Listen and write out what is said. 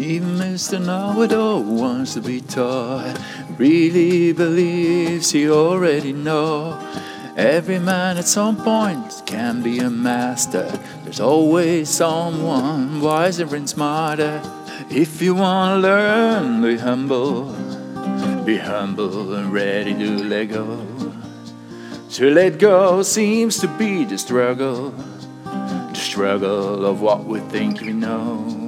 Even Mr. Know-it-all wants to be taught. Really believes he already knows. Every man at some point can be a master. There's always someone wiser and smarter. If you wanna learn, be humble. Be humble and ready to let go. To let go seems to be the struggle. The struggle of what we think we know.